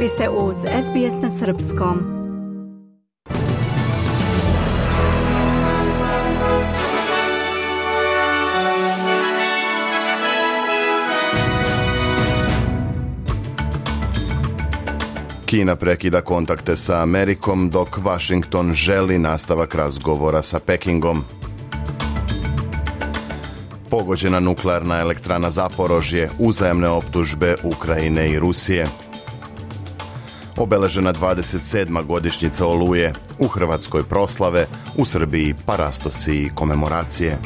Vi ste uz SBS na Srpskom. Kina prekida kontakte sa Amerikom dok Washington želi nastavak razgovora sa Pekingom. Pogođena nuklearna elektrana Zaporožje, uzajemne optužbe Ukrajine i Rusije – obeležena 27. godišnjica Oluje, u Hrvatskoj proslave, u Srbiji parastosi i komemoracije.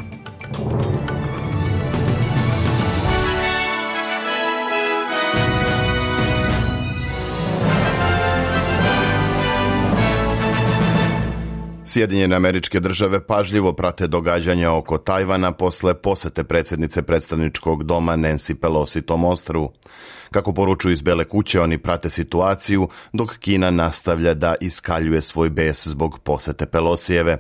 Sjedinjene američke države pažljivo prate događanja oko Tajvana posle posete predsednice predstavničkog doma Nancy Pelosi tom ostrvu. Kako poručuju iz Bele kuće, oni prate situaciju dok Kina nastavlja da iskaljuje svoj bes zbog posete Pelosijeve.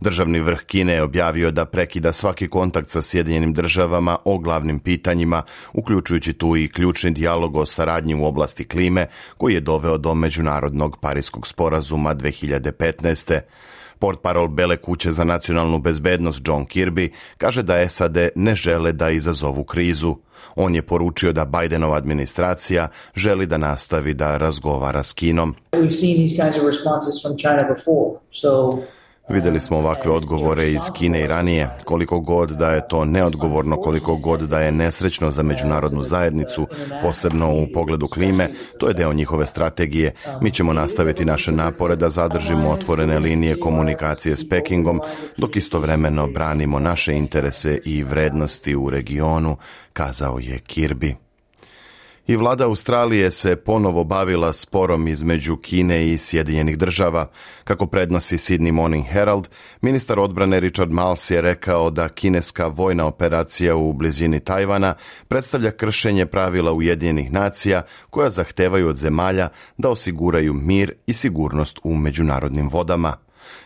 Državni vrh Kine je objavio da prekida svaki kontakt sa Sjedinjenim državama o glavnim pitanjima, uključujući tu i ključni dijalog o saradnji u oblasti klime koji je doveo do Međunarodnog parijskog sporazuma 2015. Portparol Bele kuće za nacionalnu bezbednost John Kirby kaže da SAD ne žele da izazovu krizu. On je poručio da Bidenova administracija želi da nastavi da razgovara s Kinom. We've seen these kinds of responses from China before, so Videli smo ovakve odgovore iz Kine i ranije. Koliko god da je to neodgovorno, koliko god da je nesrećno za međunarodnu zajednicu, posebno u pogledu klime, to je deo njihove strategije. Mi ćemo nastaviti naše napore da zadržimo otvorene linije komunikacije s Pekingom, dok istovremeno branimo naše interese i vrednosti u regionu, kazao je Kirby i vlada Australije se ponovo bavila sporom između Kine i Sjedinjenih država. Kako prednosi Sydney Morning Herald, ministar odbrane Richard Miles je rekao da kineska vojna operacija u blizini Tajvana predstavlja kršenje pravila Ujedinjenih nacija koja zahtevaju od zemalja da osiguraju mir i sigurnost u međunarodnim vodama.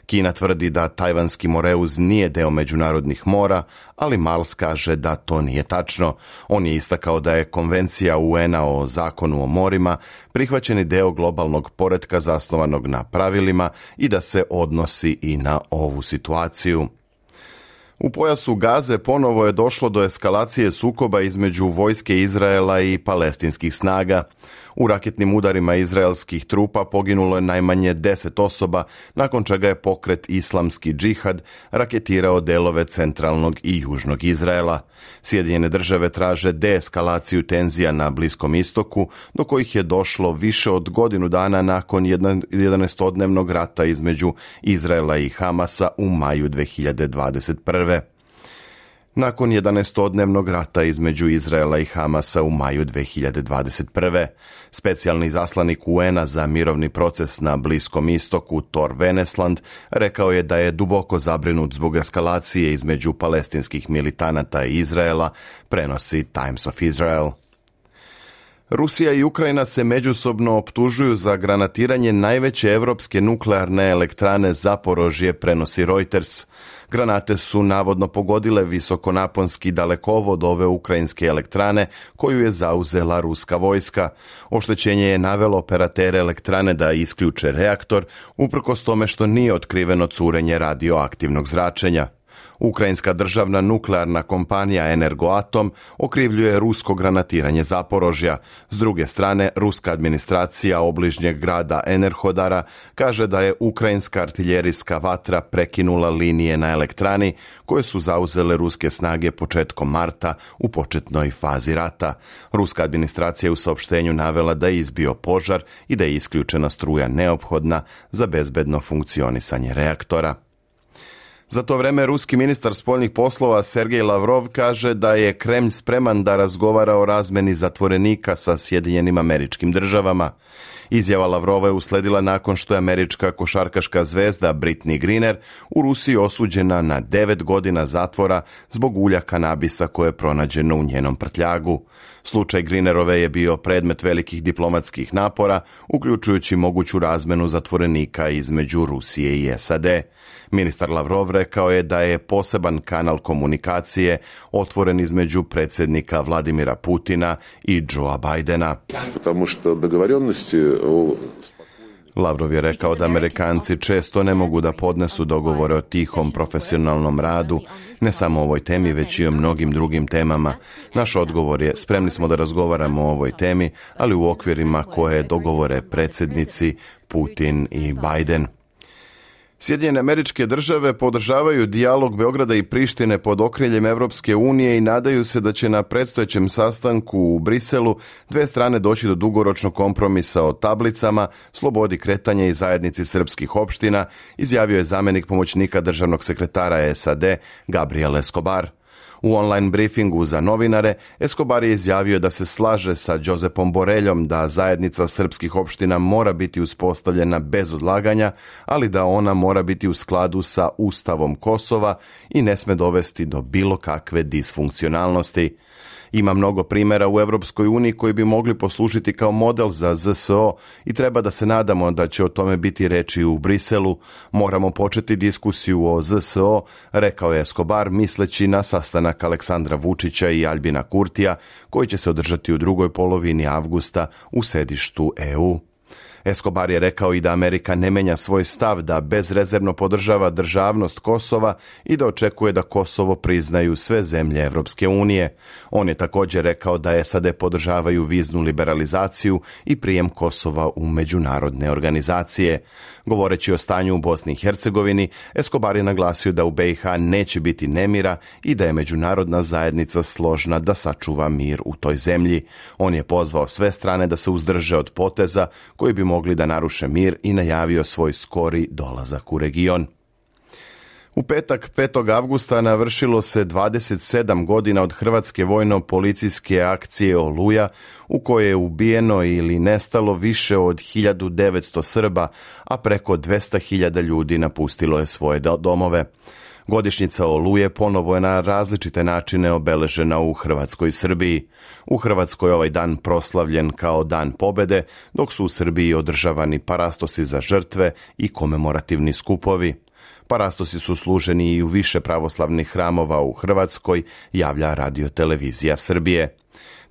Kina tvrdi da tajvanski Moreuz nije deo međunarodnih mora, ali Mals kaže da to nije tačno. On je istakao da je konvencija UN-a o zakonu o morima prihvaćeni deo globalnog poretka zasnovanog na pravilima i da se odnosi i na ovu situaciju. U pojasu Gaze ponovo je došlo do eskalacije sukoba između vojske Izraela i palestinskih snaga. U raketnim udarima izraelskih trupa poginulo je najmanje 10 osoba, nakon čega je pokret Islamski džihad raketirao delove centralnog i južnog Izraela. Sjedinjene države traže deeskalaciju tenzija na Bliskom istoku, do kojih je došlo više od godinu dana nakon 11-dnevnog rata između Izraela i Hamasa u maju 2021 ciljeve. Nakon 11 odnevnog rata između Izraela i Hamasa u maju 2021. specijalni zaslanik UN-a za mirovni proces na Bliskom istoku Tor Venesland rekao je da je duboko zabrinut zbog eskalacije između palestinskih militanata i Izraela, prenosi Times of Israel. Rusija i Ukrajina se međusobno optužuju za granatiranje najveće evropske nuklearne elektrane Zaporožje, prenosi Reuters. Granate su navodno pogodile visokonaponski dalekovod ove ukrajinske elektrane koju je zauzela ruska vojska. Oštećenje je navelo operatere elektrane da isključe reaktor, uprkos tome što nije otkriveno curenje radioaktivnog zračenja. Ukrajinska državna nuklearna kompanija Energoatom okrivljuje rusko granatiranje Zaporožja. S druge strane, ruska administracija obližnjeg grada Enerhodara kaže da je ukrajinska artiljerijska vatra prekinula linije na elektrani koje su zauzele ruske snage početkom marta u početnoj fazi rata. Ruska administracija u saopštenju navela da je izbio požar i da je isključena struja neophodna za bezbedno funkcionisanje reaktora. Za to vreme ruski ministar spoljnih poslova Sergej Lavrov kaže da je Kremlj spreman da razgovara o razmeni zatvorenika sa Sjedinjenim američkim državama. Izjava Lavrova je usledila nakon što je američka košarkaška zvezda Britney Griner u Rusiji osuđena na 9 godina zatvora zbog ulja kanabisa koje je pronađeno u njenom prtljagu. Slučaj Grinerove je bio predmet velikih diplomatskih napora, uključujući moguću razmenu zatvorenika između Rusije i SAD. Ministar Lavrov rekao je da je poseban kanal komunikacije otvoren između predsednika Vladimira Putina i Joea Bajdena. Потому što договоренности u Lavrov je rekao da Amerikanci često ne mogu da podnesu dogovore o tihom profesionalnom radu, ne samo o ovoj temi, već i o mnogim drugim temama. Naš odgovor je, spremni smo da razgovaramo o ovoj temi, ali u okvirima koje dogovore predsednici Putin i Biden. Sjedinjene američke države podržavaju dijalog Beograda i Prištine pod okriljem Evropske unije i nadaju se da će na predstojećem sastanku u Briselu dve strane doći do dugoročnog kompromisa o tablicama, slobodi kretanja i zajednici srpskih opština, izjavio je zamenik pomoćnika državnog sekretara SAD Gabriel Escobar. U online briefingu za novinare Escobar je izjavio da se slaže sa Josepom Boreljom da zajednica srpskih opština mora biti uspostavljena bez odlaganja, ali da ona mora biti u skladu sa Ustavom Kosova i ne sme dovesti do bilo kakve disfunkcionalnosti. Ima mnogo primera u Evropskoj uniji koji bi mogli poslužiti kao model za ZSO i treba da se nadamo da će o tome biti reči u Briselu. Moramo početi diskusiju o ZSO, rekao je Escobar misleći na sastanak Aleksandra Vučića i Albina Kurtija koji će se održati u drugoj polovini avgusta u sedištu EU. Escobar je rekao i da Amerika ne menja svoj stav da bezrezervno podržava državnost Kosova i da očekuje da Kosovo priznaju sve zemlje Evropske unije. On je također rekao da SAD podržavaju viznu liberalizaciju i prijem Kosova u međunarodne organizacije. Govoreći o stanju u Bosni i Hercegovini, Escobar je naglasio da u BiH neće biti nemira i da je međunarodna zajednica složna da sačuva mir u toj zemlji. On je pozvao sve strane da se uzdrže od poteza koji bi mogli da naruše mir i najavio svoj skori dolazak u region. U petak 5. avgusta navršilo se 27 godina od Hrvatske vojno-policijske akcije Oluja u kojoj je ubijeno ili nestalo više od 1900 Srba, a preko 200.000 ljudi napustilo je svoje domove. Godišnjica Oluje ponovo je na različite načine obeležena u Hrvatskoj i Srbiji. U Hrvatskoj ovaj dan proslavljen kao dan pobede, dok su u Srbiji održavani parastosi za žrtve i komemorativni skupovi. Parastosi su služeni i u više pravoslavnih hramova u Hrvatskoj, javlja radio televizija Srbije.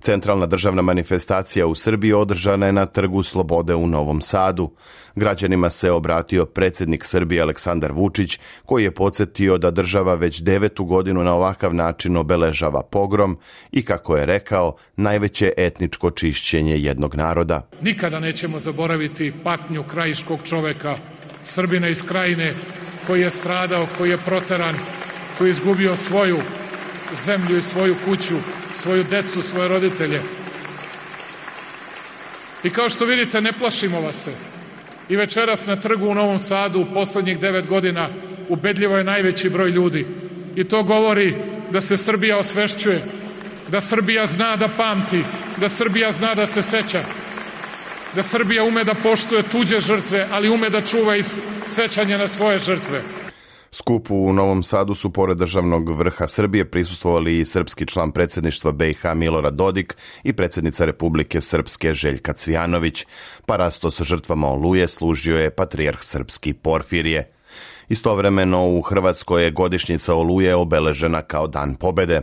Centralna državna manifestacija u Srbiji održana je na Trgu Slobode u Novom Sadu. Građanima se obratio predsjednik Srbije Aleksandar Vučić, koji je podsjetio da država već devetu godinu na ovakav način obeležava pogrom i, kako je rekao, najveće etničko čišćenje jednog naroda. Nikada nećemo zaboraviti patnju krajiškog čoveka, Srbina iz krajine koji je stradao, koji je proteran, koji je izgubio svoju zemlju i svoju kuću, svoju decu, svoje roditelje. I kao što vidite, ne plašimo vas se. I večeras na trgu u Novom Sadu u poslednjih devet godina ubedljivo je najveći broj ljudi. I to govori da se Srbija osvešćuje, da Srbija zna da pamti, da Srbija zna da se seća, da Srbija ume da poštuje tuđe žrtve, ali ume da čuva i sećanje na svoje žrtve. Skupu u Novom Sadu su pored državnog vrha Srbije prisustvovali i srpski član predsedništva BiH Milorad Dodik i predsednica Republike Srpske Željka Cvijanović. Parastos žrtvama oluje služio je patrijarh srpski Porfirije. Istovremeno u Hrvatskoj je godišnjica Oluje obeležena kao dan pobede.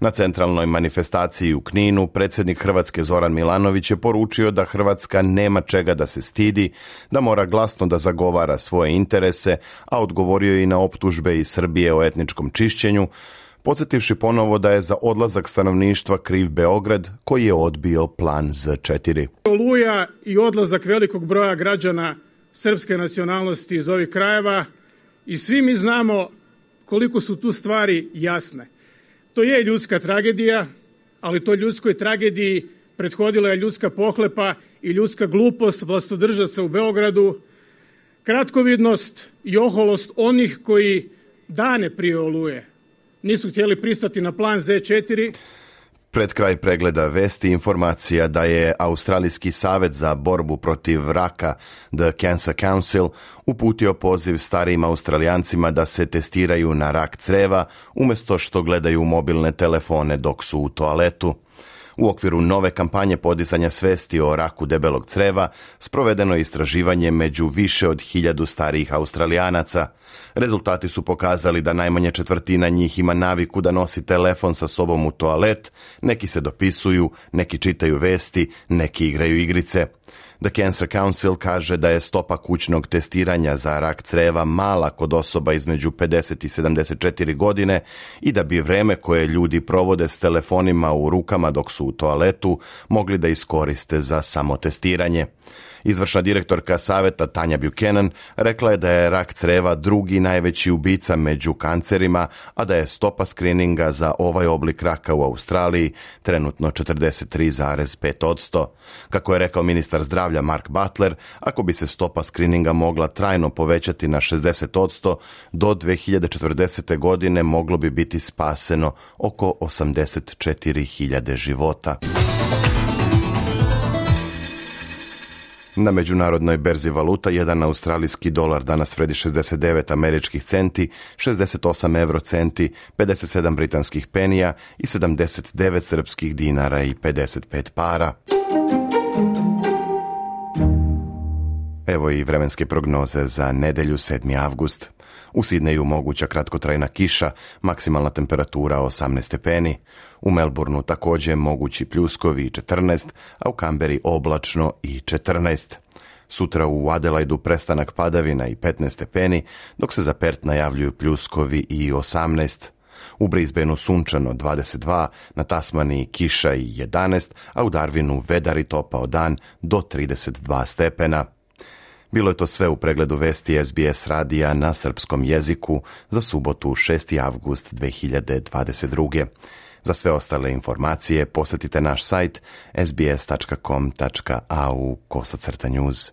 Na centralnoj manifestaciji u Kninu predsjednik Hrvatske Zoran Milanović je poručio da Hrvatska nema čega da se stidi, da mora glasno da zagovara svoje interese, a odgovorio je i na optužbe iz Srbije o etničkom čišćenju, podsjetivši ponovo da je za odlazak stanovništva kriv Beograd koji je odbio plan Z4. Oluja i odlazak velikog broja građana srpske nacionalnosti iz ovih krajeva I svi mi znamo koliko su tu stvari jasne. To je ljudska tragedija, ali to ljudskoj tragediji prethodila je ljudska pohlepa i ljudska glupost vlastodržaca u Beogradu, kratkovidnost i oholost onih koji dane prije oluje nisu htjeli pristati na plan Z4, Pred kraj pregleda vesti informacija da je Australijski savet za borbu protiv raka The Cancer Council uputio poziv starijim Australijancima da se testiraju na rak creva umesto što gledaju mobilne telefone dok su u toaletu. U okviru nove kampanje podizanja svesti o raku debelog creva sprovedeno je istraživanje među više od hiljadu starijih australijanaca. Rezultati su pokazali da najmanje četvrtina njih ima naviku da nosi telefon sa sobom u toalet, neki se dopisuju, neki čitaju vesti, neki igraju igrice. The Cancer Council kaže da je stopa kućnog testiranja za rak creva mala kod osoba između 50 i 74 godine i da bi vreme koje ljudi provode s telefonima u rukama dok su u toaletu mogli da iskoriste za samotestiranje. Izvršna direktorka saveta Tanja Buchanan rekla je da je rak creva drugi najveći ubica među kancerima, a da je stopa skrininga za ovaj oblik raka u Australiji trenutno 43,5%. Kako je rekao ministar zdravlja Mark Butler, ako bi se stopa skrininga mogla trajno povećati na 60%, do 2040. godine moglo bi biti spaseno oko 84.000 života. Na međunarodnoj berzi valuta jedan australijski dolar danas vredi 69 američkih centi, 68 euro 57 britanskih penija i 79 srpskih dinara i 55 para. Evo i vremenske prognoze za nedelju 7. avgust. U Sidneju moguća kratkotrajna kiša, maksimalna temperatura 18 stepeni. U Melbourneu također mogući pljuskovi 14, a u Kamberi oblačno i 14. Sutra u Adelaidu prestanak padavina i 15 stepeni, dok se za Pert najavljuju pljuskovi i 18. U Brisbaneu sunčano 22, na Tasmaniji kiša i 11, a u Darwinu vedar i topao dan do 32 stepena. Bilo je to sve u pregledu vesti SBS radija na srpskom jeziku za subotu 6. avgust 2022. Za sve ostale informacije posetite naš sajt sbs.com.au kosacrta news.